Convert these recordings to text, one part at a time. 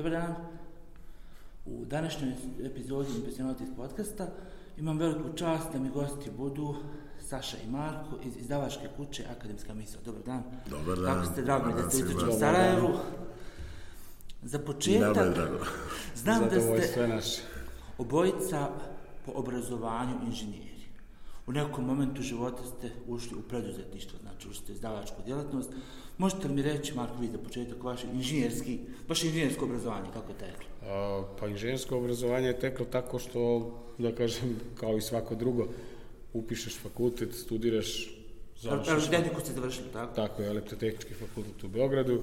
Dobar dan. U današnjoj epizodi Impressionatis podcasta imam veliku čast da mi gosti budu Saša i Marko iz izdavačke kuće Akademska misla. Dobar dan. Dobar dan. Kako ste, drago mi da ste u Sarajevu. Za početak, znam da ste obojica po obrazovanju inženjeri. U nekom momentu života ste ušli u preduzetništvo, znači ušli ste izdavačku djelatnost. Možete li mi reći, Marko, vi za početak vaše inženjerski, baš inženjersko obrazovanje, kako je teklo? A, Pa inženjersko obrazovanje je teklo tako što, da kažem, kao i svako drugo, upišeš fakultet, studiraš, završiš... Elektrotehniku ste završili, tako? Tako je, elektrotehnički fakultet u Beogradu.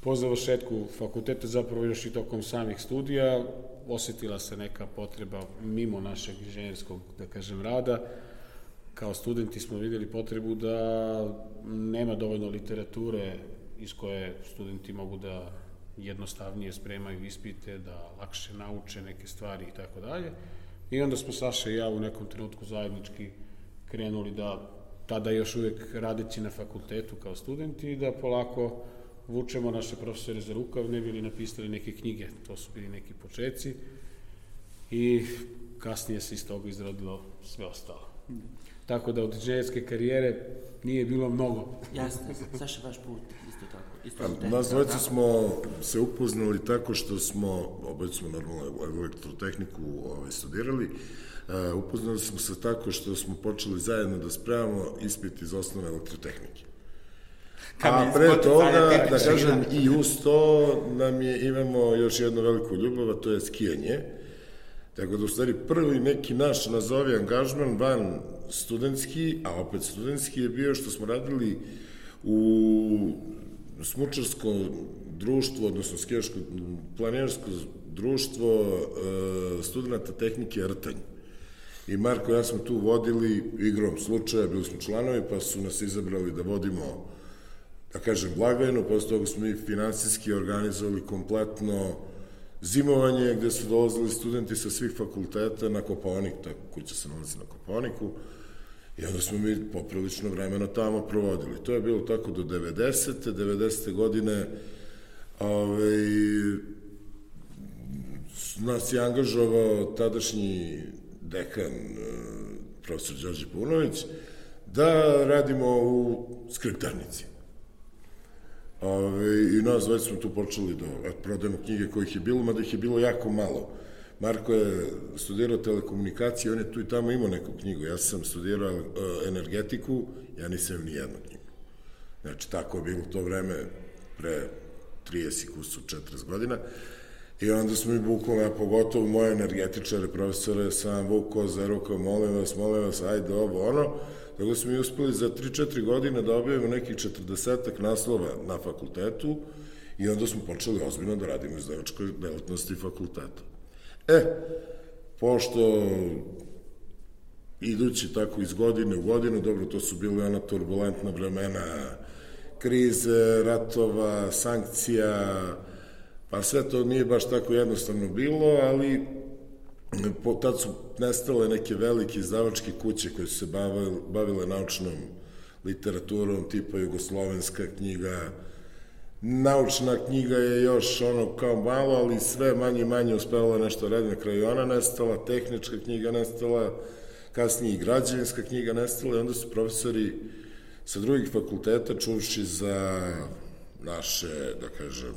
Po završetku fakulteta, zapravo još i tokom samih studija, osetila se neka potreba mimo našeg inženjerskog, da kažem, rada. Kao studenti smo vidjeli potrebu da nema dovoljno literature iz koje studenti mogu da jednostavnije spremaju ispite, da lakše nauče neke stvari i tako dalje. I onda smo Saša i ja u nekom trenutku zajednički krenuli da tada još uvijek radeći na fakultetu kao studenti, da polako vučemo naše profesore za rukav, ne bili napisali neke knjige, to su bili neki počeci i kasnije se iz toga izrodilo sve ostalo. Tako da od inženjerske karijere nije bilo mnogo. Jasno, Saša, vaš put, isto tako. Isto Pa, tehnika, nas dvojica tako? smo se upoznali tako što smo, oboje smo normalno elektrotehniku ovaj, studirali, e, upoznali smo se tako što smo počeli zajedno da spremamo ispit iz osnove elektrotehnike. A pre toga, da kažem, i uz to nam je, imamo još jednu veliku ljubav, a to je skijanje. Tako da, u stvari, prvi neki naš, nazovi, angažman van studentski, a opet studentski je bio što smo radili u smučarsko društvo, odnosno skijaško planirsko društvo e, studenta tehnike Rtanj. I Marko i ja smo tu vodili igrom slučaja, bili smo članovi, pa su nas izabrali da vodimo, da kažem, blagajnu, posle toga smo i finansijski organizovali kompletno zimovanje gde su dolazili studenti sa svih fakulteta na Koponik, ta kuća se nalazi na Koponiku, i onda smo mi poprilično vremena tamo provodili. To je bilo tako do 90. 90. godine ovaj, nas je angažovao tadašnji dekan, eh, profesor Đorđe Punović, da radimo u skriptarnici. Ove, I nas već smo tu počeli da prodajemo knjige kojih je bilo, mada ih je bilo jako malo. Marko je studirao telekomunikacije, on je tu i tamo imao neku knjigu. Ja sam studirao e, energetiku, ja nisam ni jednu knjigu. Znači, tako je bilo to vreme pre 30 i kusu, 40 godina. I onda smo mi bukvalno, ja pogotovo moje energetičare, profesore, sam vukao za rukom, molim vas, molim vas, ajde ovo, ono. Tako da smo mi uspeli za 3-4 godine da objavimo nekih 40 naslova na fakultetu i onda smo počeli ozbiljno da radimo iz devačkoj delatnosti fakulteta. E, pošto idući tako iz godine u godinu, dobro, to su bile ona turbulentna vremena, krize, ratova, sankcija, pa sve to nije baš tako jednostavno bilo, ali po, tad su nestale neke velike izdavačke kuće koje su se bavile, bavile naučnom literaturom, tipa Jugoslovenska knjiga, naučna knjiga je još ono kao malo, ali sve manje i manje uspevala nešto radi. Na kraju ona nestala, tehnička knjiga nestala, kasnije i građevinska knjiga nestala i onda su profesori sa drugih fakulteta čuvši za naše, da kažem,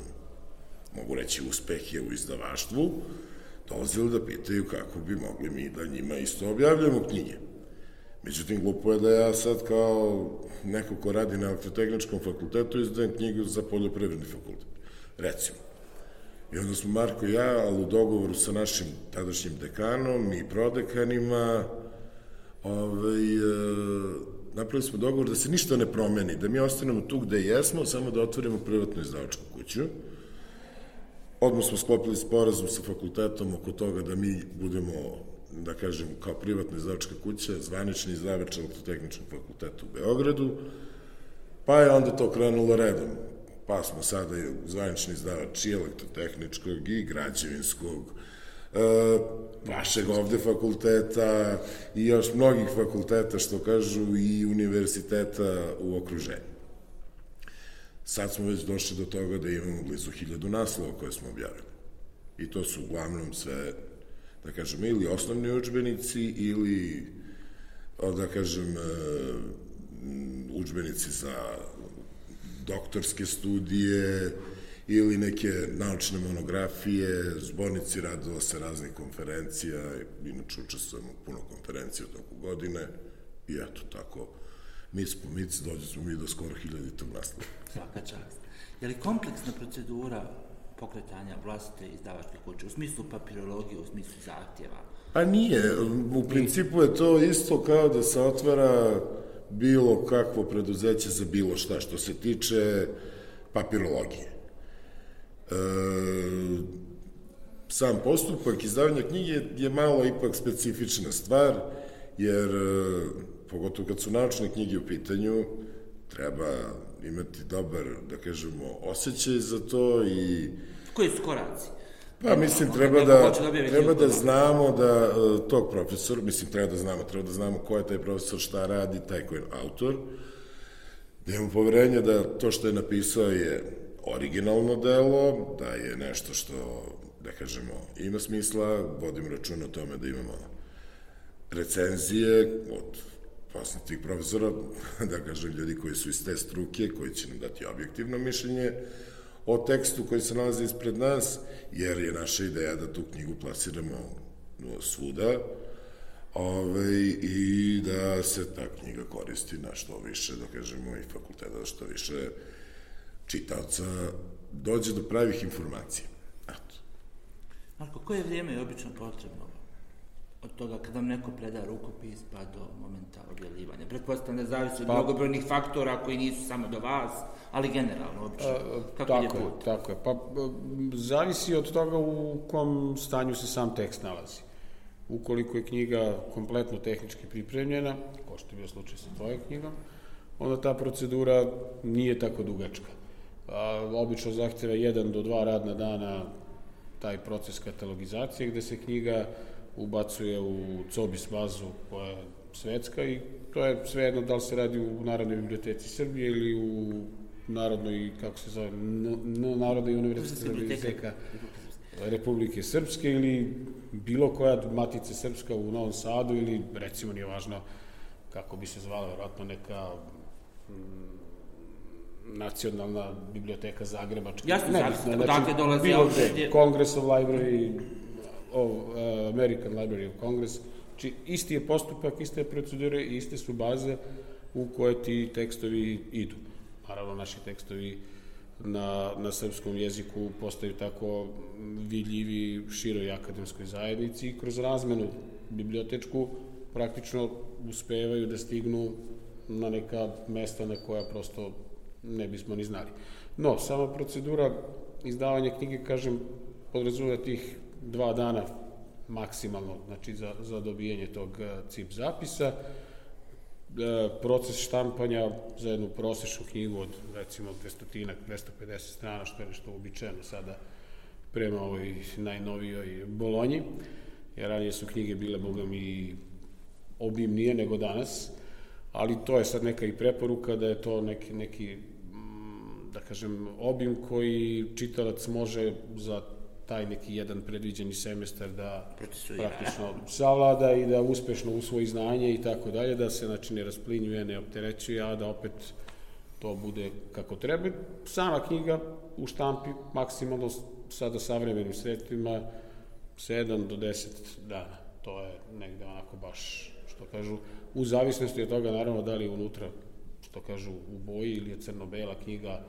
mogu reći uspehe u izdavaštvu, dolazili da pitaju kako bi mogli mi da njima isto objavljamo knjige. Međutim, glupo je da ja sad kao neko ko radi na elektrotehničkom fakultetu izdajem knjigu za poljoprivredni fakultet. Recimo. I onda smo Marko i ja, ali u dogovoru sa našim tadašnjim dekanom i prodekanima, ovaj, e, napravili smo dogovor da se ništa ne promeni, da mi ostanemo tu gde jesmo, samo da otvorimo privatnu izdavačku kuću. Odmah smo sklopili sporazum sa fakultetom oko toga da mi budemo, da kažem, kao privatna izdavačka kuća, zvanični izdavač elektrotehničkog fakulteta u Beogradu, pa je onda to krenulo redom. Pa smo sada zvanični izdavač i elektrotehničkog i građevinskog, e, vašeg ovde fakulteta i još mnogih fakulteta, što kažu, i univerziteta u okruženju. Sad smo već došli do toga da imamo blizu hiljadu naslova koje smo objavili. I to su uglavnom sve, da kažem, ili osnovni učbenici ili, da kažem, e, učbenici za doktorske studije ili neke naučne monografije, zbornici radila se raznih konferencija, inače učestvujemo puno konferencija u toku godine i eto tako, mic po mic, dođe smo mi do skoro hiljaditog naslova. Svaka čast. Je li kompleksna procedura pokretanja vlastite izdavačke kuće, u smislu papirologije, u smislu zahtjeva? Pa nije, u principu je to isto kao da se otvara bilo kakvo preduzeće za bilo šta što se tiče papirologije. E, sam postupak izdavanja knjige je malo ipak specifična stvar, jer pogotovo kad su naučne knjige u pitanju, treba imati dobar, da kažemo, osjećaj za to i... Koji su koraci? Pa mislim treba da, da treba da znamo da uh, tog profesora, mislim treba da znamo, treba da znamo ko je taj profesor, šta radi, taj ko je autor, da imamo poverenje da to što je napisao je originalno delo, da je nešto što, da kažemo, ima smisla, vodim račun o tome da imamo recenzije od poznatih profesora, da kažem, ljudi koji su iz te struke, koji će nam dati objektivno mišljenje o tekstu koji se nalazi ispred nas, jer je naša ideja da tu knjigu plasiramo svuda, ove, i da se ta knjiga koristi na što više, da kažemo, i fakulteta, da što više čitaoca dođe do pravih informacija. Eto. Marko, koje vrijeme je obično potrebno od toga kad vam neko preda rukopis pa do momenta objavljivanja? Pretpostavljam da zavisi od pa, mnogobrojnih faktora koji nisu samo do vas, ali generalno, obično. A, kako tako je put? Tako je, pa zavisi od toga u kom stanju se sam tekst nalazi. Ukoliko je knjiga kompletno tehnički pripremljena, ko što je bio slučaj sa tvojom knjigom, onda ta procedura nije tako dugačka a, obično zahteva jedan do dva radna dana taj proces katalogizacije gde se knjiga ubacuje u COBIS bazu koja je svetska i to je svejedno da li se radi u Narodnoj biblioteci Srbije ili u Narodnoj, kako se zove, Narodnoj univerzitetska biblioteka Republike Srpske ili bilo koja matice srpska u Novom Sadu ili recimo nije važno kako bi se zvala, verovatno neka nacionalna biblioteka Zagrebačka. Jasno, zavisno, znači, odakle dolazi bilo gde, Congress of Library, of, uh, American Library of Congress, znači isti je postupak, iste procedure i iste su baze u koje ti tekstovi idu. Naravno, naši tekstovi na, na srpskom jeziku postaju tako vidljivi široj akademskoj zajednici i kroz razmenu bibliotečku praktično uspevaju da stignu na neka mesta na koja prosto ne bismo ni znali. No, sama procedura izdavanja knjige, kažem, podrazumeva tih dva dana maksimalno, znači za, za dobijanje tog eh, CIP zapisa. E, proces štampanja za jednu prosečnu knjigu od recimo 200 250 strana, što je nešto uobičajeno sada prema ovoj najnovijoj Bolonji, jer ranije su knjige bile, boga mi, obimnije nego danas, ali to je sad neka i preporuka da je to neki, neki da kažem, obim koji čitalac može za taj neki jedan predviđeni semestar da praktično savlada i da uspešno usvoji znanje i tako dalje, da se znači ne rasplinjuje, ne opterećuje, a da opet to bude kako treba. Sama knjiga u štampi maksimalno sada savremenim sredstvima 7 do 10 dana. To je negde onako baš, što kažu, u zavisnosti od toga naravno da li je unutra, što kažu, u boji ili je crno-bela knjiga,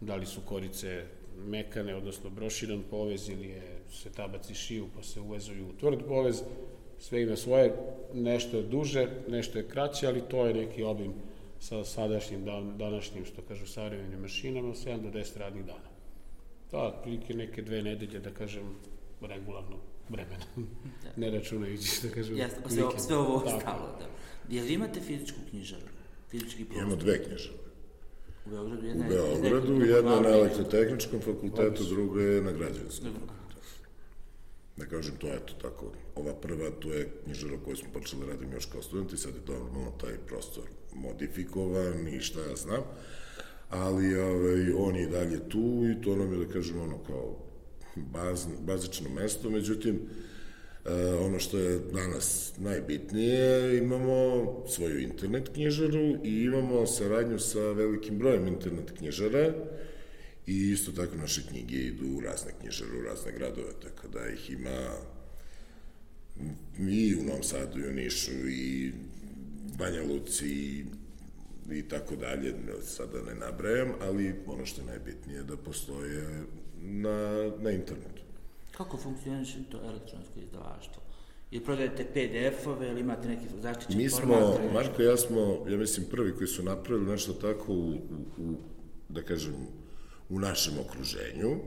da li su korice mekane, odnosno broširan povez ili je, se tabaci šiju pa se uvezuju u tvrd povez, sve ima svoje, nešto je duže, nešto je kraće, ali to je neki obim sa sadašnjim, dan, današnjim, što kažu, savremenim mašinama, 7 do 10 radnih dana. To je otprilike neke dve nedelje, da kažem, regularno vremena, ne računajući, da kažem, Jasno, sve, sve ovo ostalo, da. Jel imate fizičku knjižaru? Fizički? Imamo dve knjižare. U Beogradu jedna, u Beogradu, jedna na elektrotehničkom fakultetu, druga je na građanskom fakultetu. Da kažem, to je to tako. Ova prva, to je knjižara koju smo počeli da radimo još kao studenti, sad je normalno taj prostor modifikovan i šta ja znam. ali ovaj, on je dalje tu i to nam je, da kažem, ono kao bazn, bazično mesto, međutim, e, ono što je danas najbitnije, imamo svoju internet knjižaru i imamo saradnju sa velikim brojem internet knjižara i isto tako naše knjige idu u razne knjižare, u razne gradove, tako da ih ima i u Novom Sadu, i u Nišu, i Banja Luci, i, i tako dalje, sada ne nabrajam, ali ono što je najbitnije je da postoje na, na internetu. Kako funkcioniše to elektronsko izdavaštvo? Ili prodajete PDF-ove ili imate neki zaštićen Mi format? smo, Marko i ja smo, ja mislim, prvi koji su napravili nešto tako u, u, u da kažem, u našem okruženju.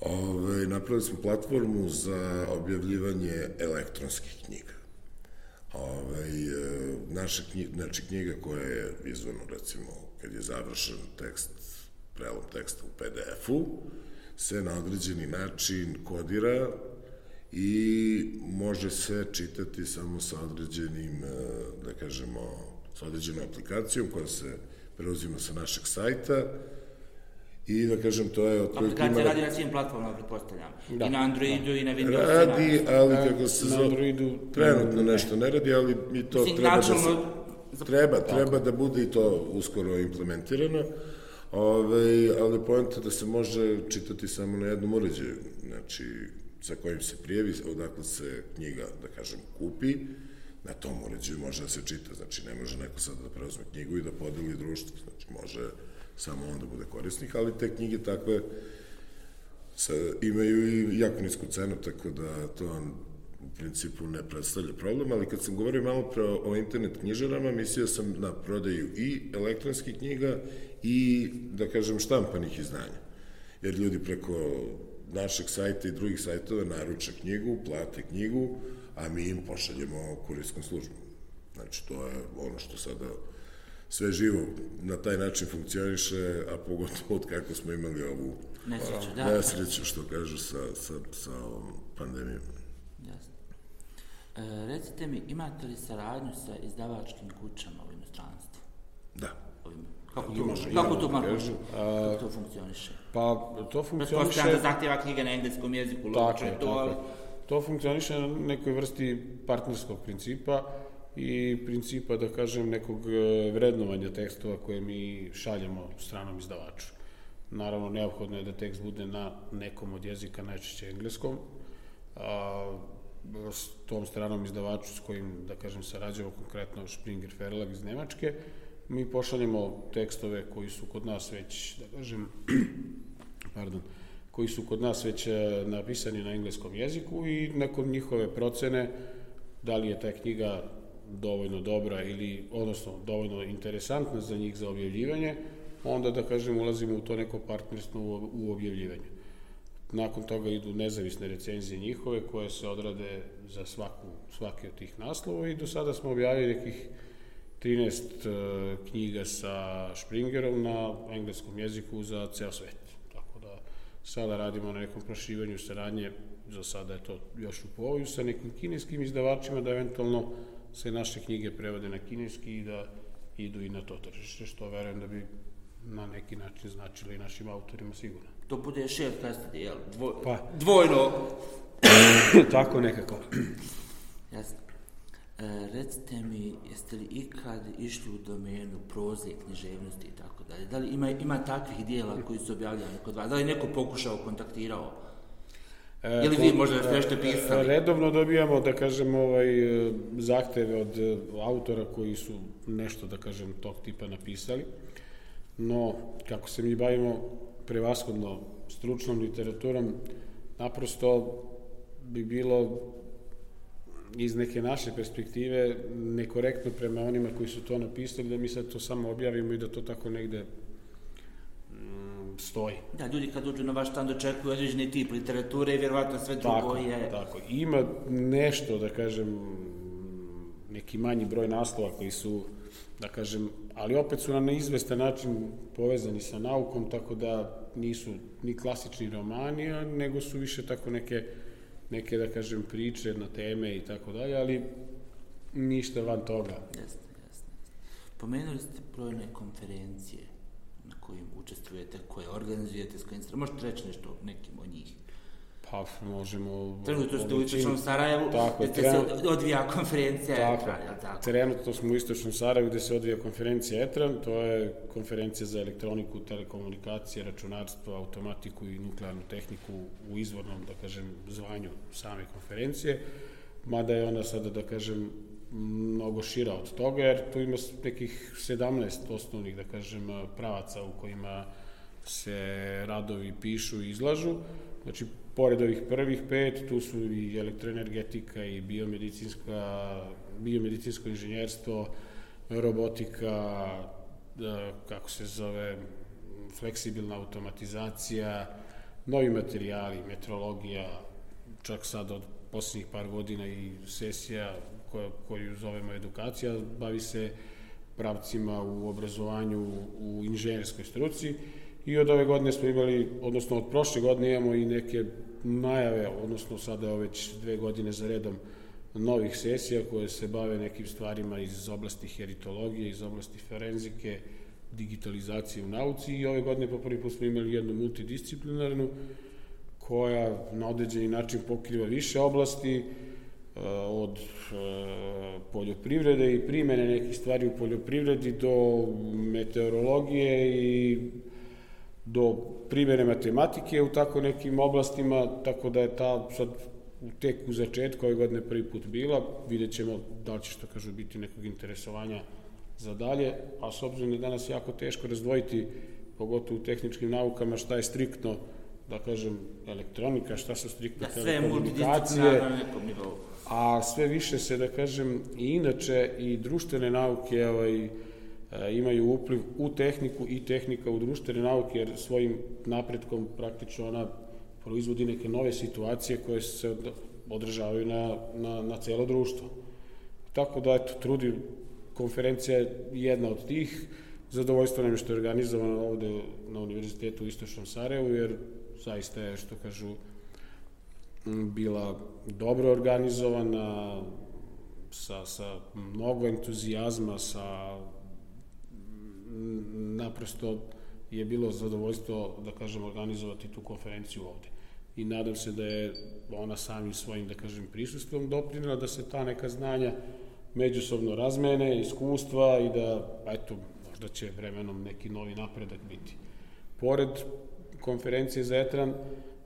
Ove, napravili smo platformu za objavljivanje elektronskih knjiga. Ove, e, naša knjiga, znači knjiga koja je izvano, recimo, kad je završen tekst, prelom teksta u PDF-u, se na određeni način kodira i može se čitati samo sa određenim, e, da kažemo, sa određenom aplikacijom koja se preuzima sa našeg sajta i da kažem to je otprilike Aplikacija radi na svim platformama, pretpostavljam. Da, I na Androidu da. i na Windowsu. Radi, ali kako se zove, Androidu, trenutno nešto ne radi, ali mi to Mislim, treba načalno, da se, treba, treba da bude i to uskoro implementirano. Ove, ali pojenta da se može čitati samo na jednom uređaju, znači sa kojim se prijevi, odakle se knjiga, da kažem, kupi, na tom uređaju može da se čita, znači ne može neko sad da preuzme knjigu i da podeli društvo, znači može samo onda bude korisnik, ali te knjige takve sa, imaju i jako nisku cenu, tako da to u principu ne predstavlja problem, ali kad sam govorio malo pre o internet knjižarama, mislio sam na prodaju i elektronskih knjiga i, da kažem, štampanih izdanja. Jer ljudi preko našeg sajta i drugih sajtova naruče knjigu, plate knjigu, a mi im pošaljemo kurijskom službom. Znači, to je ono što sada sve živo na taj način funkcioniše, a pogotovo od kako smo imali ovu nesreću, da. nesreću što kažu sa, sa, sa ovom pandemijom. Jasno. E, recite mi, imate li saradnju sa izdavačkim kućama u inostranstvu? Da. Ovim, kako, to, može, kako to, Marko, kako to funkcioniše? Pa, to funkcioniše... Pretpostavljam da zahtjeva knjige na engleskom jeziku, tako je, to, ali... To funkcioniše na nekoj vrsti partnerskog principa, i principa, da kažem, nekog e, vrednovanja tekstova koje mi šaljemo stranom izdavaču. Naravno, neophodno je da tekst bude na nekom od jezika, najčešće engleskom, a, s tom stranom izdavaču s kojim, da kažem, sarađujemo konkretno Springer Verlag iz Nemačke, mi pošaljemo tekstove koji su kod nas već, da kažem, pardon, koji su kod nas već e, napisani na engleskom jeziku i nakon njihove procene da li je ta knjiga dovoljno dobra ili, odnosno, dovoljno interesantna za njih za objavljivanje, onda, da kažem, ulazimo u to neko partnerstvo u objavljivanje. Nakon toga idu nezavisne recenzije njihove koje se odrade za svaku, svaki od tih naslova i do sada smo objavili nekih 13 uh, e, knjiga sa Springerom na engleskom jeziku za ceo svet. Tako da sada radimo na nekom prošivanju saradnje, za sada je to još u povoju, sa nekim kineskim izdavačima da eventualno se naše knjige prevode na kineski i da idu i na to tržište, što verujem da bi na neki način značilo i našim autorima sigurno. To bude shared custody, jel? Dvo, pa. Dvojno. Tako nekako. Jasno. E, recite mi, jeste li ikad išli u domenu proze, književnosti i tako dalje? Da li ima, ima takvih dijela koji su objavljeni kod vas? Da li neko pokušao, kontaktirao? E, Ili vi možda nešto pisali? Redovno dobijamo, da kažem, ovaj, e, zahteve od e, autora koji su nešto, da kažem, tog tipa napisali. No, kako se mi bavimo prevashodno stručnom literaturom, naprosto bi bilo iz neke naše perspektive nekorektno prema onima koji su to napisali da mi sad to samo objavimo i da to tako negde stoji. Da, ljudi kad uđu na vaš stand očekuju određeni tip literature i vjerovatno sve drugo tako, je... Tako, ima nešto, da kažem, neki manji broj naslova koji su, da kažem, ali opet su na neizvestan način povezani sa naukom, tako da nisu ni klasični romani, nego su više tako neke, neke da kažem, priče na teme i tako dalje, ali ništa van toga. Jeste, jeste. Pomenuli ste brojne konferencije kojim učestvujete, koje organizujete, s kojim možete reći nešto nekim od njih? Pa, možemo... Trenutno ste u Istočnom Sarajevu, tako, gde trenut... se odvija konferencija tako, ETRAN, je tako? Trenutno smo u Istočnom Sarajevu gde se odvija konferencija ETRAN, to je konferencija za elektroniku, telekomunikacije, računarstvo, automatiku i nuklearnu tehniku u izvornom, da kažem, zvanju same konferencije, mada je ona sada, da kažem, mnogo šira od toga, jer tu ima nekih 17 osnovnih, da kažem, pravaca u kojima se radovi pišu i izlažu. Znači, pored ovih prvih pet, tu su i elektroenergetika i biomedicinska, biomedicinsko inženjerstvo, robotika, da, kako se zove, fleksibilna automatizacija, novi materijali, metrologija, čak sad od poslednjih par godina i sesija koja, koju zovemo edukacija, bavi se pravcima u obrazovanju u inženjerskoj struci i od ove godine smo imali, odnosno od prošle godine imamo i neke najave, odnosno sada već dve godine za redom novih sesija koje se bave nekim stvarima iz oblasti heritologije, iz oblasti forenzike, digitalizacije u nauci. I ove godine po prvi put smo imali jednu multidisciplinarnu koja na određeni način pokriva više oblasti e, od e, poljoprivrede i primene nekih stvari u poljoprivredi do meteorologije i do primjene matematike u tako nekim oblastima, tako da je ta sad tek u začetku ove godine prvi put bila, vidjet ćemo da li će što kažu biti nekog interesovanja za dalje, a s obzirom da je danas jako teško razdvojiti, pogotovo u tehničkim naukama, šta je striktno, da kažem, elektronika, šta su striktno da, telekomunikacije, a sve više se, da kažem, i inače i društvene nauke, ovaj, imaju upliv u tehniku i tehnika u društvene nauke, jer svojim napretkom praktično ona proizvodi neke nove situacije koje se održavaju na, na, na celo društvo. Tako da, eto, trudi konferencija je jedna od tih. Zadovoljstvo nam je što je organizovana ovde na Univerzitetu u Istočnom Sarajevu, jer zaista je, što kažu, bila dobro organizovana, sa, sa mnogo entuzijazma, sa naprosto je bilo zadovoljstvo, da kažem, organizovati tu konferenciju ovde. I nadam se da je ona samim svojim, da kažem, prisustvom doprinila da se ta neka znanja međusobno razmene, iskustva i da, eto, možda će vremenom neki novi napredak biti. Pored konferencije za Etran,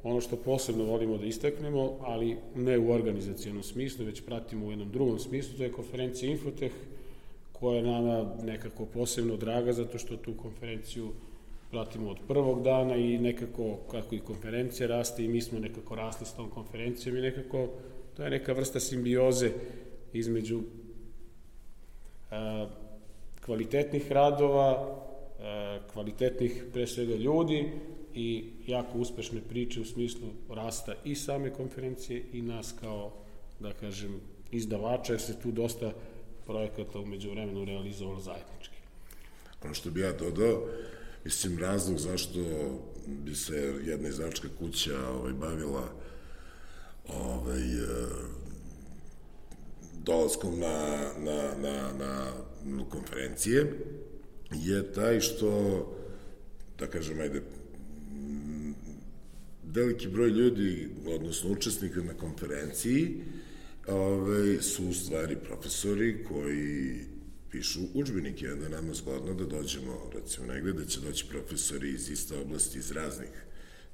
ono što posebno volimo da istaknemo, ali ne u organizacijenom smislu, već pratimo u jednom drugom smislu, to je konferencija Infotech, koja je nama nekako posebno draga zato što tu konferenciju pratimo od prvog dana i nekako kako i konferencija raste i mi smo nekako rasli s tom konferencijom i nekako to je neka vrsta simbioze između a, kvalitetnih radova, a, kvalitetnih pre svega ljudi i jako uspešne priče u smislu rasta i same konferencije i nas kao, da kažem, izdavača, jer se tu dosta projekata umeđu vremenu realizovalo zajednički. Ono što bi ja dodao, mislim, razlog zašto bi se jedna izdavačka kuća ovaj, bavila ovaj, e, dolaskom na, na, na, na, na konferencije je taj što, da kažem, ajde, veliki broj ljudi, odnosno učesnika na konferenciji, ove, su u stvari profesori koji pišu učbenike, onda nam je zgodno da dođemo, recimo, negde da će doći profesori iz iste oblasti, iz raznih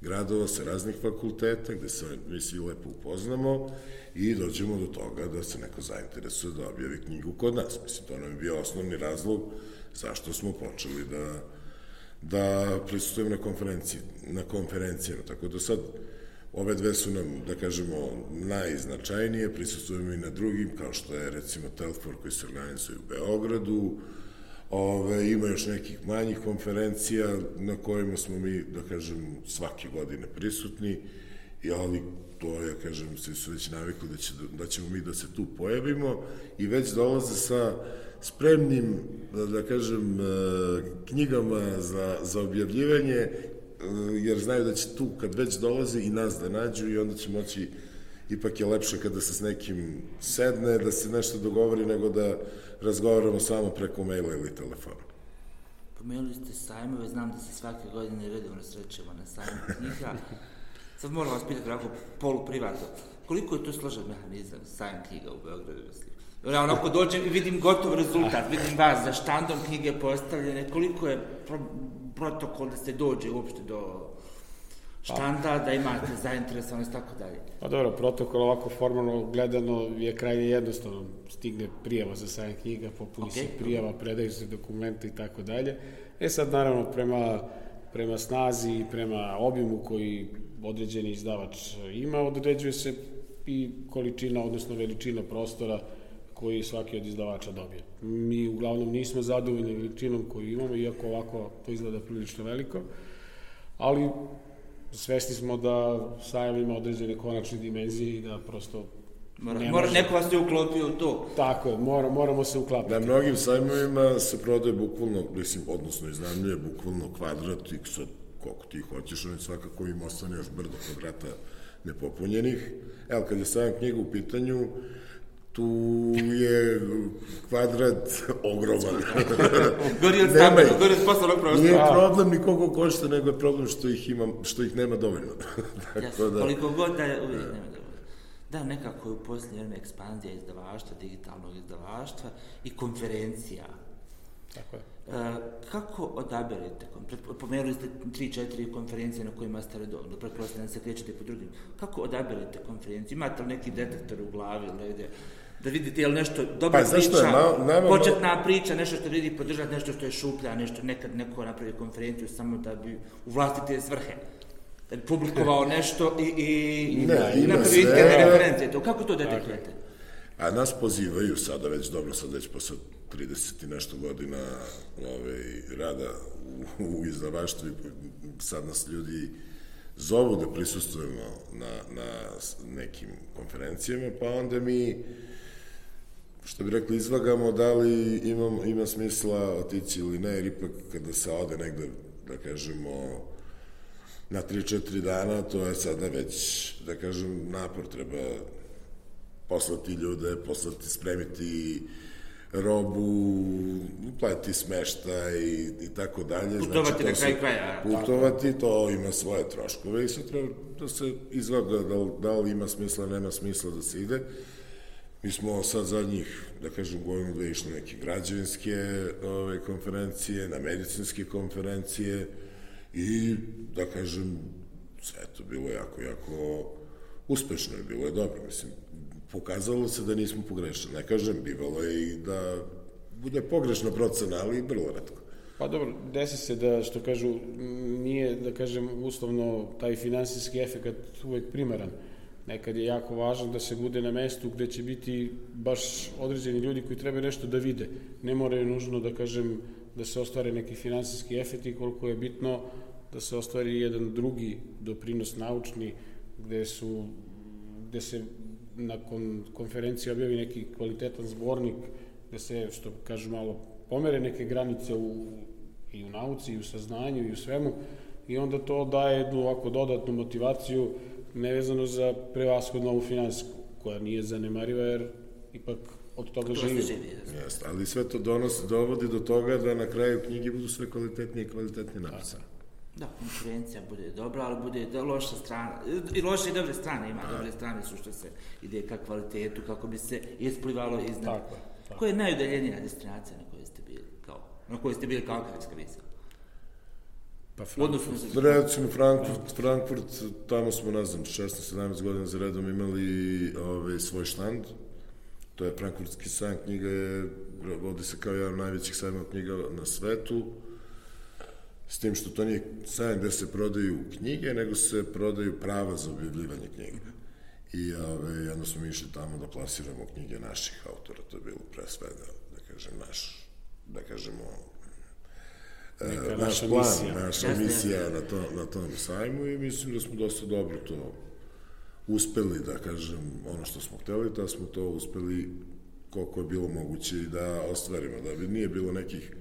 gradova, sa raznih fakulteta, gde se mi svi lepo upoznamo i dođemo do toga da se neko zainteresuje da objavi knjigu kod nas. Mislim, to nam je bio osnovni razlog zašto smo počeli da, da prisutujemo na konferenciji, na konferencijama. Tako da sad, Ove dve su nam, da kažemo, najznačajnije, prisustujemo i na drugim, kao što je recimo Telfor koji se organizuje u Beogradu, Ove, ima još nekih manjih konferencija na kojima smo mi, da kažem, svake godine prisutni, ali to, ja kažem, svi su već navikli da, će, da ćemo mi da se tu pojavimo i već dolaze sa spremnim, da, da kažem, e, knjigama za, za objavljivanje jer znaju da će tu kad već dolaze i nas da nađu i onda će moći ipak je lepše kada se s nekim sedne, da se nešto dogovori nego da razgovaramo samo preko maila ili telefona. Pomenuli ste sajmove, znam da se svake godine redovno srećemo na sajmu knjiga. Sad moram vas pitati ovako poluprivatno, koliko je to složen mehanizam sajm knjiga u Beogradu? Ja onako dođem i vidim gotov rezultat, vidim vas za štandom knjige postavljene, koliko je protokol da se dođe uopšte do štanda, da imate zainteresovanost, tako dalje. Pa dobro, protokol ovako formalno gledano je krajnje jednostavno. Stigne prijava za sajam knjiga, popuni okay. se prijava, predaju se dokumenta i tako dalje. E sad, naravno, prema, prema snazi i prema obimu koji određeni izdavač ima, određuje se i količina, odnosno veličina prostora koji svaki od izdavača dobije. Mi uglavnom nismo zadovoljni veličinom koju imamo, iako ovako to izgleda prilično veliko, ali svesni smo da sajam ima određene konačne dimenzije i da prosto Mora, ne mora, neko vas je uklopio u to. Tako je, mora, moramo se uklapiti. Na mnogim sajmovima se prodaje bukvalno, mislim, odnosno iznajmljuje bukvalno kvadrat i sad koliko ti hoćeš, on svakako im ostane još brdo kvadrata nepopunjenih. Evo, kad je sajam knjiga u pitanju, tu je kvadrat ogroman. gori od stabla, gori od poslovnog prostora. Nije problem ni koliko košta, nego je problem što ih, ima, što ih nema dovoljno. Tako da, koliko god da je, uvijek nema dovoljno. Da, nekako je u posljednje vreme ekspanzija izdavaštva, digitalnog izdavaštva i konferencija. Tako je. E, kako odaberete, pomenuli ste 3-4 konferencije na kojima ste redovno, pretpostavljam da se krećete po drugim, kako odaberete konferenciju? Imate li neki detektor u glavi ili negde? Da vidite je li nešto dobra pa, priča, je, ma, nama, početna priča, nešto što vidi podržati, nešto što je šuplja, nešto nekad neko napravi konferenciju samo da bi u vlastite svrhe da bi publikovao nešto i, i, ne, i napravi interne referencije. To, kako to detektujete? A nas pozivaju sada već, dobro, sad već posle 30 i nešto godina ovaj, rada u, u izdavaštvu sad nas ljudi zovu da prisustujemo na, na nekim konferencijama, pa onda mi što bi rekli, izvagamo da li imam, ima smisla otići ili ne, jer ipak kada se ode negde, da kažemo, na 3-4 dana, to je sada već, da kažem, napor treba poslati ljude, poslati, spremiti robu, platiti smešta i, i tako dalje. Putovati znači, na kraj kraja. Putovati, to ima svoje troškove i sad treba da se izgleda da, da li ima smisla, nema smisla da se ide. Mi smo sad zadnjih, da kažem, godinu da išli neke građevinske ove, konferencije, na medicinske konferencije i, da kažem, sve to bilo jako, jako uspešno i bilo je dobro. Mislim, pokazalo se da nismo pogrešili. Ne kažem, bivalo je i da bude pogrešna procena, ali vrlo redko. Pa dobro, desi se da, što kažu, nije, da kažem, uslovno taj finansijski efekt uvek primaran. Nekad je jako važno da se bude na mestu gde će biti baš određeni ljudi koji treba nešto da vide. Ne moraju nužno, da kažem, da se ostvare neki finansijski efekti, koliko je bitno da se ostvari jedan drugi doprinos naučni, gde su gde se nakon konferencije objavi neki kvalitetan zbornik gde se, što kažu malo, pomere neke granice u, i u nauci, i u saznanju, i u svemu, i onda to daje jednu ovako dodatnu motivaciju nevezano za prevashodno ovu finansijsku, koja nije zanemariva jer ipak od toga živi. Jeste, ali sve to donosi, dovodi do toga da na kraju knjige budu sve kvalitetnije i kvalitetnije napisane. Da, konkurencija bude dobra, ali bude da loša strana. I loše i dobre strane ima. A. Dobre strane su što se ide ka kvalitetu, kako bi se isplivalo iznad. Tako, tako. Koja je najudaljenija destinacija na kojoj ste bili? Kao, na kojoj ste bili kao akademska visa? Pa Frankfurt, recimo Frankfurt, Frankfurt, tamo smo, ne znam, 16-17 godina za redom imali ovaj, svoj štand. To je Frankfurtski sajam knjiga, je, vodi se kao jedan najvećih sajma knjiga na svetu s tim što to nije sajam gde se prodaju knjige, nego se prodaju prava za objavljivanje knjiga. I ove, jedno smo išli tamo da plasiramo knjige naših autora, to je bilo pre svega, da kažem, naš, da kažemo, Neka naš plan, misija. naša misija na, to, na tom sajmu i mislim da smo dosta dobro to uspeli, da kažem, ono što smo hteli, da smo to uspeli koliko je bilo moguće i da ostvarimo, da bi nije bilo nekih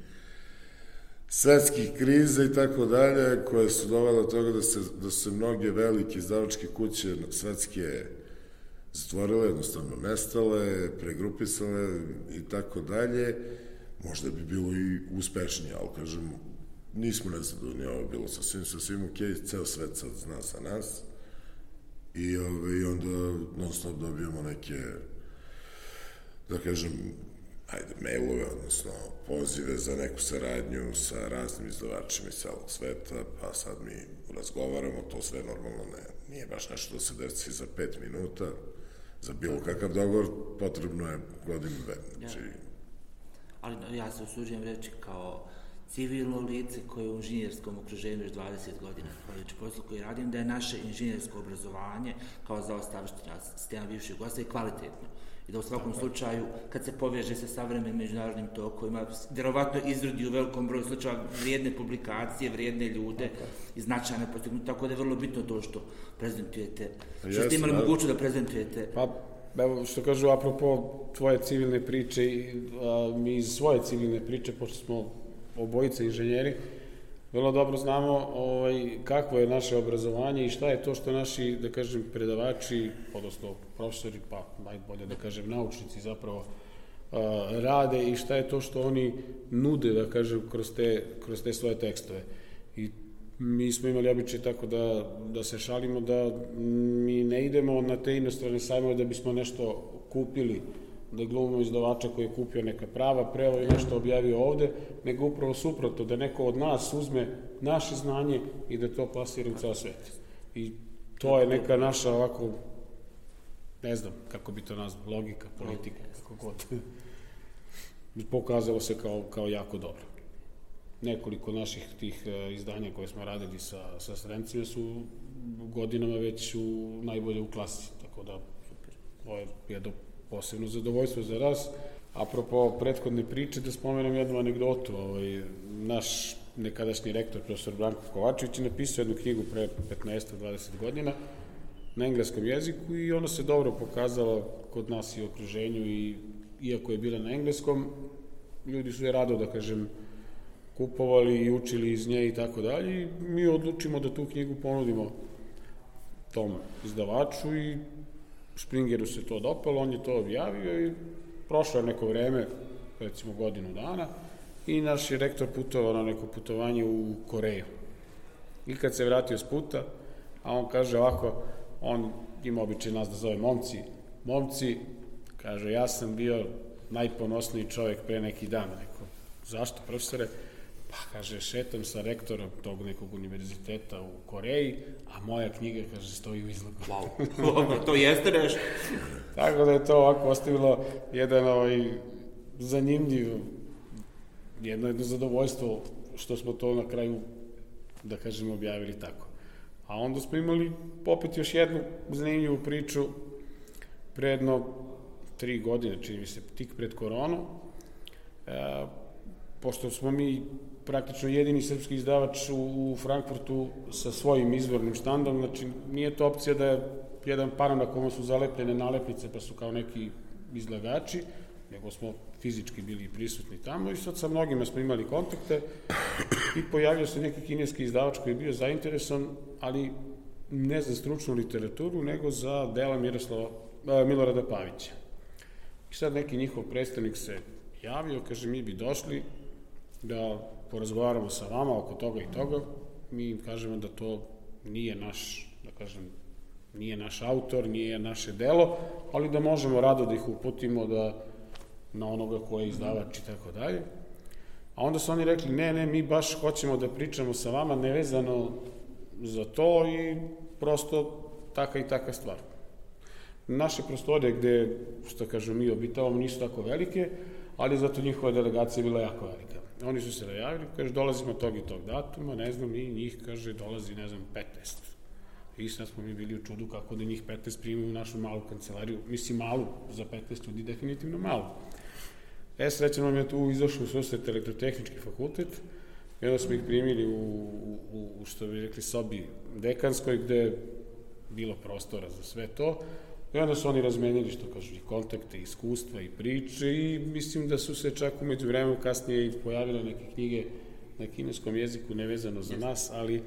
svetskih kriza i tako dalje, koje su dovele do toga da se, da se mnoge velike izdavačke kuće svetske zatvorile, jednostavno nestale, pregrupisale i tako dalje, možda bi bilo i uspešnije, ali kažem, nismo nezadovoljni, ovo bilo sa svim, sa svim ok, ceo svet sad zna za nas i, ove, i onda non stop dobijamo neke da kažem ajde, mailove, odnosno pozive za neku saradnju sa raznim izdavačima iz celog sveta, pa sad mi razgovaramo, to sve normalno ne, nije baš nešto da se desi za pet minuta, za bilo kakav dogovor potrebno je godinu dve. Znači, ja. Ali ja se usuđujem reći kao civilno lice koje je u inženjerskom okruženju još 20 godina, zahvaljujući poslu koji radim, da je naše inženjersko obrazovanje kao za ostavština sistema gosta i kvalitetno. I da u svakom slučaju, kad se poveže sa savremenim međunarodnim tokovima, vjerovatno izrodi u velikom broju slučaja vrijedne publikacije, vrijedne ljude i značajne postignuti, tako da je vrlo bitno to što prezentujete, što ste imali moguću da prezentujete. Pa, evo, što kažu, apropo tvoje civilne priče, a, mi iz svoje civilne priče, pošto smo obojice inženjeri, vrlo dobro znamo ovaj, kakvo je naše obrazovanje i šta je to što naši, da kažem, predavači, odnosno profesori, pa najbolje da kažem naučnici zapravo, a, rade i šta je to što oni nude, da kažem, kroz te, kroz te svoje tekstove. I mi smo imali običaj tako da, da se šalimo da mi ne idemo na te inostrane sajmove da bismo nešto kupili, da glumimo izdavača koji je kupio neka prava, preo i nešto objavio ovde, nego upravo suprotno, da neko od nas uzme naše znanje i da to plasira u ceo svet. I to je neka naša ovako, ne znam kako bi to nazvao, logika, politika, kako god. Pokazalo se kao, kao jako dobro. Nekoliko naših tih e, izdanja koje smo radili sa, sa strancima su godinama već u najbolje u klasi, tako da ovo je jedno posebno zadovoljstvo za nas. Apropo prethodne priče, da spomenem jednu anegdotu. Ovaj, naš nekadašnji rektor, profesor Branko Kovačević, je napisao jednu knjigu pre 15-20 godina na engleskom jeziku i ona se dobro pokazala kod nas i u okruženju i iako je bila na engleskom, ljudi su je rado, da kažem, kupovali i učili iz nje i tako dalje i mi odlučimo da tu knjigu ponudimo tom izdavaču i Springeru se to dopalo, on je to objavio i prošlo je neko vreme, recimo godinu dana, i naš je rektor putovao na neko putovanje u Koreju. I kad se vratio s puta, a on kaže ovako, on ima običaj nas da zove momci, momci, kaže, ja sam bio najponosniji čovjek pre neki dan. Rekao, zašto, profesore? Pa, kaže, šetam sa rektorom tog nekog univerziteta u Koreji, a moja knjiga, kaže, stoji u izlogu. Wow, to jeste nešto. Tako da je to ovako ostavilo jedan ovaj, zanimljiv, jedno jedno zadovoljstvo što smo to na kraju, da kažem, objavili tako. A onda smo imali opet još jednu zanimljivu priču predno tri godine, čini mi se, tik pred koronu, e, pošto smo mi praktično jedini srpski izdavač u, Frankfurtu sa svojim izvornim štandom, znači nije to opcija da je jedan paran na kome su zalepljene nalepnice pa su kao neki izlagači, nego smo fizički bili prisutni tamo i sad sa mnogima smo imali kontakte i pojavio se neki kineski izdavač koji je bio zainteresovan, ali ne za stručnu literaturu, nego za dela Miroslava, Milorada Pavića. I sad neki njihov predstavnik se javio, kaže mi bi došli da porazgovaramo sa vama oko toga i toga, mi im kažemo da to nije naš, da kažem, nije naš autor, nije naše delo, ali da možemo rado da ih uputimo da na onoga ko je izdavač i tako dalje. A onda su oni rekli, ne, ne, mi baš hoćemo da pričamo sa vama nevezano za to i prosto taka i taka stvar. Naše prostore gde, što kažem, mi obitavamo nisu tako velike, ali zato njihova delegacija je bila jako velika. Oni su se najavili, kaže, dolazimo tog i tog datuma, ne znam, i njih, kaže, dolazi, ne znam, 15. I sad smo mi bili u čudu kako da njih 15 primimo u našu malu kancelariju. Mislim, malu, za 15 ljudi definitivno malu. E, srećan nam je tu izašao u susret elektrotehnički fakultet, i onda smo ih primili u, u, u što bi rekli, sobi dekanskoj, gde je bilo prostora za sve to. I onda su oni razmenili, što kažu, i kontakte, i iskustva, i priče, i mislim da su se čak umeđu vremenu kasnije i pojavile neke knjige na kineskom jeziku, nevezano za nas, ali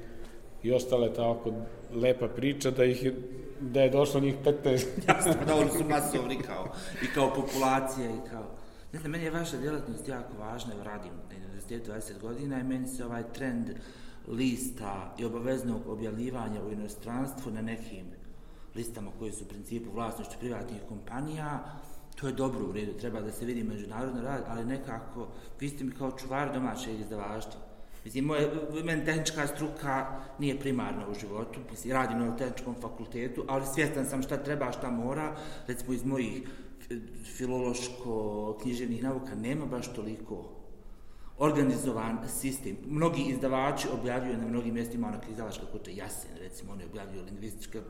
i ostala je ta oko lepa priča da ih je, da je došlo njih 15. Jasno, da oni su masovni kao, i kao populacija, i kao... Ne znam, meni je vaša djelatnost jako važna, evo radim na univerzitetu 20 godina i meni se ovaj trend lista i obaveznog objavljivanja u inostranstvu na nekim listama koji su u principu vlasništvo privatnih kompanija, to je dobro u redu, treba da se vidi međunarodno rad, ali nekako, vi ste mi kao čuvar domaćeg izdavaštva. Mislim, moje, meni tehnička struka nije primarna u životu, mislim, radim na tehničkom fakultetu, ali svjestan sam šta treba, šta mora, recimo iz mojih filološko-književnih nauka nema baš toliko organizovan sistem. Mnogi izdavači objavljuju na mnogim mjestima, onaka izdavačka kuća Jasen, recimo, oni objavljuju lingvističke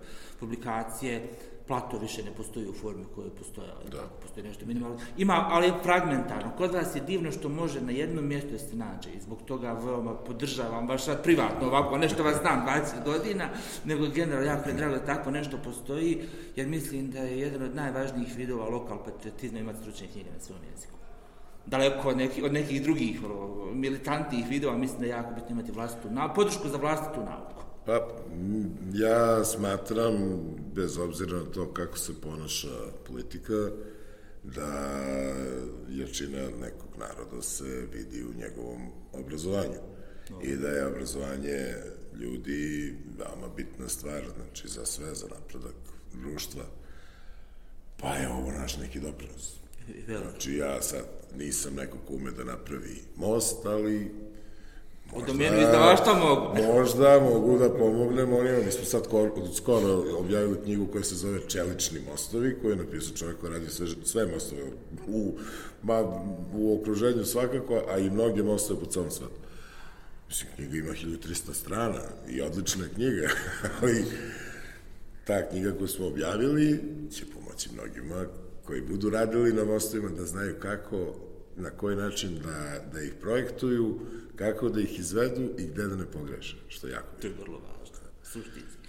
publikacije, Plato više ne postoji u formi u kojoj postoje, da. tako, postoji nešto minimalno. Ima, ali je fragmentarno. Kod vas je divno što može na jednom mjestu da se nađe i zbog toga veoma podržavam, baš sad privatno ovako, nešto vas znam 20 godina, nego generalno jako je drago da tako nešto postoji, jer mislim da je jedan od najvažnijih vidova lokal patriotizma imati stručne knjige na svom jeziku daleko od nekih, od nekih drugih militantnih vidova, mislim da je jako bitno imati vlastitu na, podršku za vlastitu nauku. Pa, ja smatram, bez obzira na to kako se ponaša politika, da jačina nekog naroda se vidi u njegovom obrazovanju. No. I da je obrazovanje ljudi veoma bitna stvar, znači za sve, za napredak društva. Pa je ovo naš neki doprinos. Znači ja sad nisam neko ko ume da napravi most, ali U domenu izdavašta mogu. Možda mogu da pomognem onima. Mi smo sad skoro objavili knjigu koja se zove Čelični mostovi, koju je napisao čovjek koji radi sve, sve mostove u, ma, u okruženju svakako, a i mnoge mostove po celom svetu. Mislim, knjiga ima 1300 strana i odlična knjiga, ali ta knjiga koju smo objavili će pomoći mnogima koji budu radili na mostovima da znaju kako, na koji način da, da ih projektuju, kako da ih izvedu i gde da ne pogreše, što je jako To je vrlo važno, suštinski.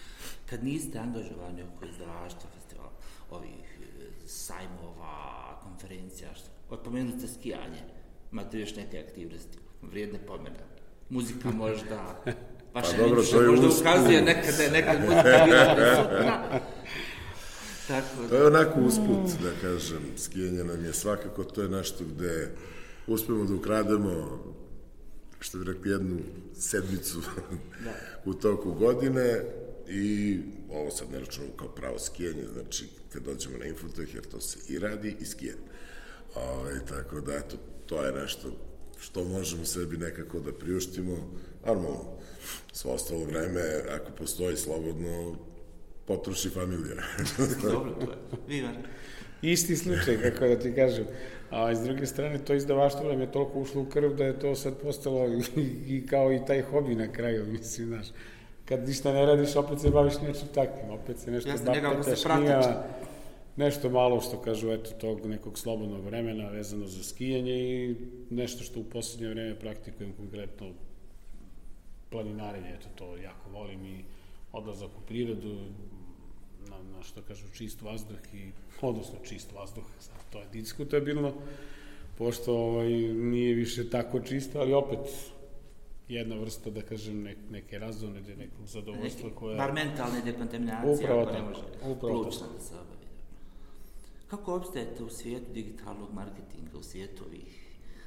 Kad niste angažovani oko izdavaštva, festivala, ovih e, sajmova, konferencija, što, odpomenuli ste skijanje, imate još neke aktivnosti, vrijedne pomene, muzika možda, vaša pa dobro, to je možda ukazuje nekada je nekad muzika bila prisutna, Tako da. To je onako usput, da kažem, skijanje nam je svakako, to je nešto gde uspemo da ukrademo što bi rekli, jednu sedmicu da. u toku godine i ovo sad ne računamo kao pravo skijanje, znači kad dođemo na Infotech, jer to se i radi i skijanje. Ove, tako da, eto, to je nešto što možemo sebi nekako da priuštimo. Normalno, svo ostalo vreme, ako postoji slobodno, potroši familija. Dobro, to je. Vivan. Isti slučaj, kako da ti kažem. A s druge strane, to izdavaštvo nam je toliko ušlo u krv da je to sad postalo i, i kao i taj hobi na kraju, mislim, znaš. Kad ništa ne radiš, opet se baviš nečim takvim, opet se nešto Jasne, baptakaš knjiga, nešto malo što kažu, eto, tog nekog slobodnog vremena vezano za skijanje i nešto što u poslednje vreme praktikujem konkretno planinarenje, eto, to jako volim i odlazak u prirodu, na, što kažu čist vazduh i odnosno čist vazduh, sad to je diskutabilno, pošto ovaj, nije više tako čisto, ali opet jedna vrsta, da kažem, ne, neke razone, nekog zadovoljstva koja... Bar mentalne dekontaminacije, upravo tako, ne može upravo tako. da se obavi. Kako obstajete u svijetu digitalnog marketinga, u svijetu ovih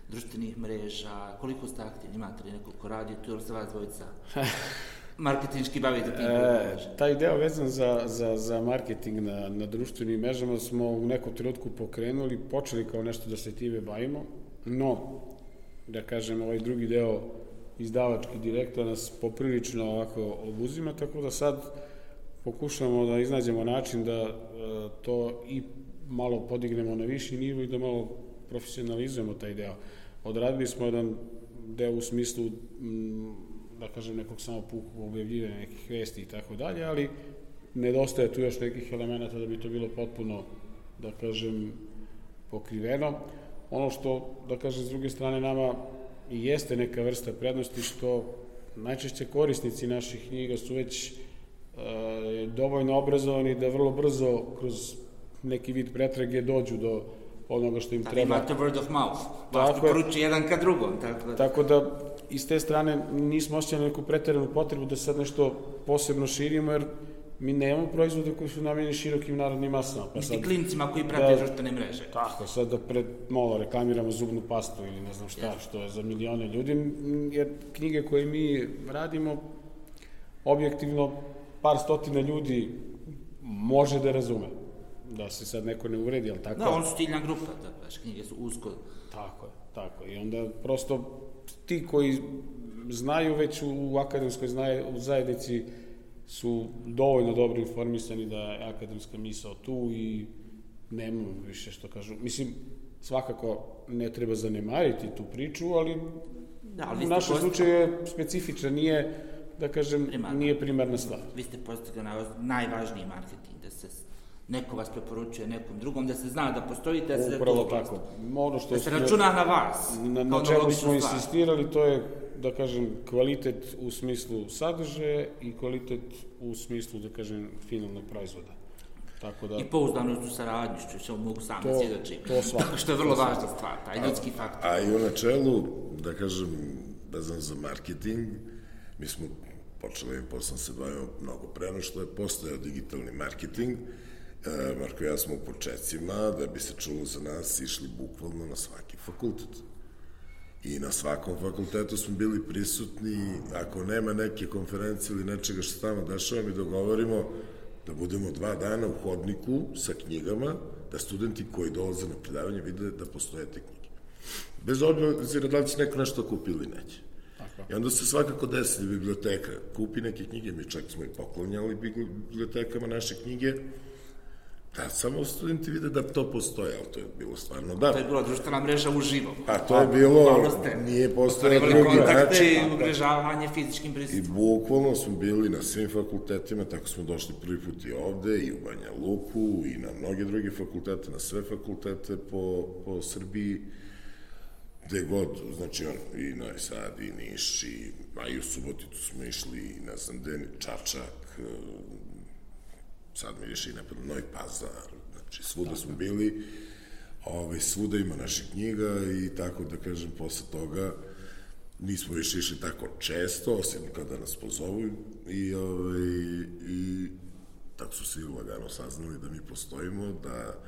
društvenih mreža, koliko ste aktivni, imate li nekog ko radi tu ili se vas dvojica marketinški bavite e, Taj deo vezan za, za, za marketing na, na društvenim mrežama smo u nekom trenutku pokrenuli, počeli kao nešto da se time bavimo, no, da kažem, ovaj drugi deo izdavački direktor nas poprilično ovako obuzima, tako da sad pokušamo da iznađemo način da e, to i malo podignemo na viši nivo i da malo profesionalizujemo taj deo. Odradili smo jedan deo u smislu da kažem, nekog samo pukog objavljivanja nekih vesti i tako dalje, ali nedostaje tu još nekih elemenata da bi to bilo potpuno, da kažem, pokriveno. Ono što, da kažem, s druge strane nama i jeste neka vrsta prednosti što najčešće korisnici naših knjiga su već e, dovoljno obrazovani da vrlo brzo kroz neki vid pretrage dođu do onoga što im treba. Imate word of mouth, vas tako, poruči jedan ka drugom. Tako da, tako da iz te strane nismo osjećali neku preteranu potrebu da sad nešto posebno širimo, jer mi nemamo proizvode koji su namenjeni širokim narodnim masama. Pa Isti sad, klincima koji prate Da. društvene mreže. tako, sad da pred malo reklamiramo zubnu pastu ili ne znam šta, Jeste. što je za milione ljudi, jer knjige koje mi radimo, objektivno, par stotina ljudi može da razume. Da se sad neko ne uvredi, ali tako? Da, on su ciljna grupa, da, baš knjige su usko Tako je, tako je. I onda prosto ti koji znaju već u akademskoj znaje, u zajednici su dovoljno dobro informisani da je akademska misao tu i nema više što kažu. Mislim, svakako ne treba zanemariti tu priču, ali Da, ali u našem slučaju je specifična, nije, da kažem, Primarna. nije primarna stvar. Vi ste postigli naj, najvažniji marketing, da se neko vas preporučuje nekom drugom, da se zna da postojite, da se Upravo to tako. Ono što Da se računa na vas. Na, na čemu smo stvar. insistirali, to je, da kažem, kvalitet u smislu sadržaja i kvalitet u smislu, da kažem, finalnog proizvoda. Tako da, I pouzdanost u saradnju, što će mogu sam To- da svjedočim. to svakako. što je vrlo važna stvar, taj ljudski faktor. A i u načelu, da kažem, vezano za marketing, mi smo počeli, poslom se bavimo mnogo pre no što je postojao digitalni marketing. Marko i ja smo u početcima, da bi se čulo za nas, išli bukvalno na svaki fakultet. I na svakom fakultetu smo bili prisutni, ako nema neke konferencije ili nečega što tamo dešava, mi dogovorimo da budemo dva dana u hodniku sa knjigama, da studenti koji dolaze na predavanje vide da postoje te knjige. Bez obzira da li će neko nešto kupi ili neće. I onda se svakako desi da biblioteka kupi neke knjige, mi čak smo i poklonjali bibliotekama naše knjige, da samo studenti vide da to postoje, ali to je bilo stvarno da. To je bila društvena mreža uživo. Pa to je bilo, ste nije postojao drugi kontakte način. i umrežavanje fizičkim I prisustvom. bukvalno smo bili na svim fakultetima, tako smo došli prvi put i ovde, i u Banja Luku, i na mnoge druge fakultete, na sve fakultete po, po Srbiji, gde god, znači on, i Novi Sad, i Niš, i, a i u Suboticu smo išli, i ne znam, gde, Čačak, sad mi više i ne pada, Novi Pazar, znači svuda smo bili, ovaj, svuda ima naših knjiga i tako da kažem, posle toga nismo više išli tako često, osim kada nas pozovu i, ovaj, i tako su svi lagano saznali da mi postojimo, da,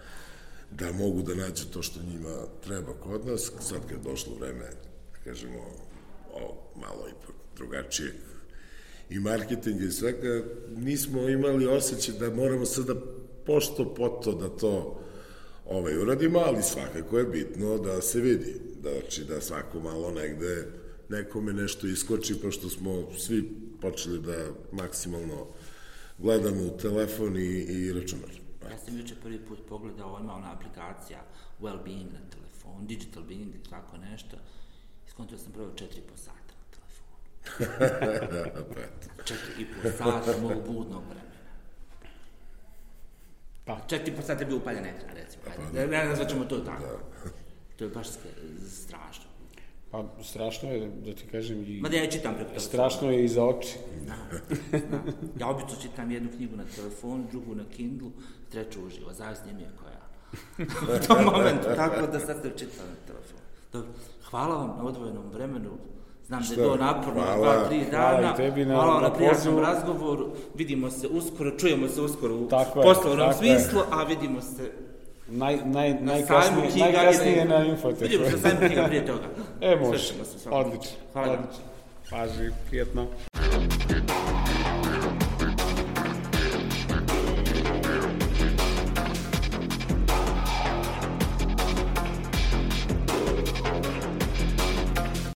da mogu da nađe to što njima treba kod nas. Sad kad je došlo vreme, da kažemo, o, malo ipak drugačije i marketinga i svega, nismo imali osjećaj da moramo sada pošto poto da to ovaj, uradimo, ali svakako je bitno da se vidi, da, znači da svako malo negde nekome nešto iskoči, pošto smo svi počeli da maksimalno gledamo u telefon i, i računar. Ja sam juče prvi put pogledao, ima ona aplikacija Wellbeing na telefonu, Digital Being tako nešto. Iskontio sam prvo četiri po sata Pa. Četiri i po sata mog budnog vremena. Pa, Četiri i po sata je bio upaljen ekran, recimo. Ne ne znam ćemo to tako. To je baš strašno. pa strašno je, da ti kažem, i Mada ja i čitam preko telefona. strašno je i za oči. Znam, znam. Ja obično čitam jednu knjigu na telefonu, drugu na Kindlu, treću uživo, zavisno mi je koja. U tom momentu, tako da sad se čitam na telefonu. Dobro, hvala vam na odvojenom vremenu. Znam da Šta, je bilo naporno, hvala. dva, tri Hvala dana. i tebi na- hvala na na prijatnom razgovoru. Vidimo se uskoro, čujemo se uskoro u Tako je, poslovnom tako je. smislu, a vidimo se Naj, naj, na sajmu najkasnije, knjiga. najkasnije na infoteku. Vidimo se na sajmu knjiga prije toga. E, može. Odlično. Hvala. Odlično. Paži, prijetno.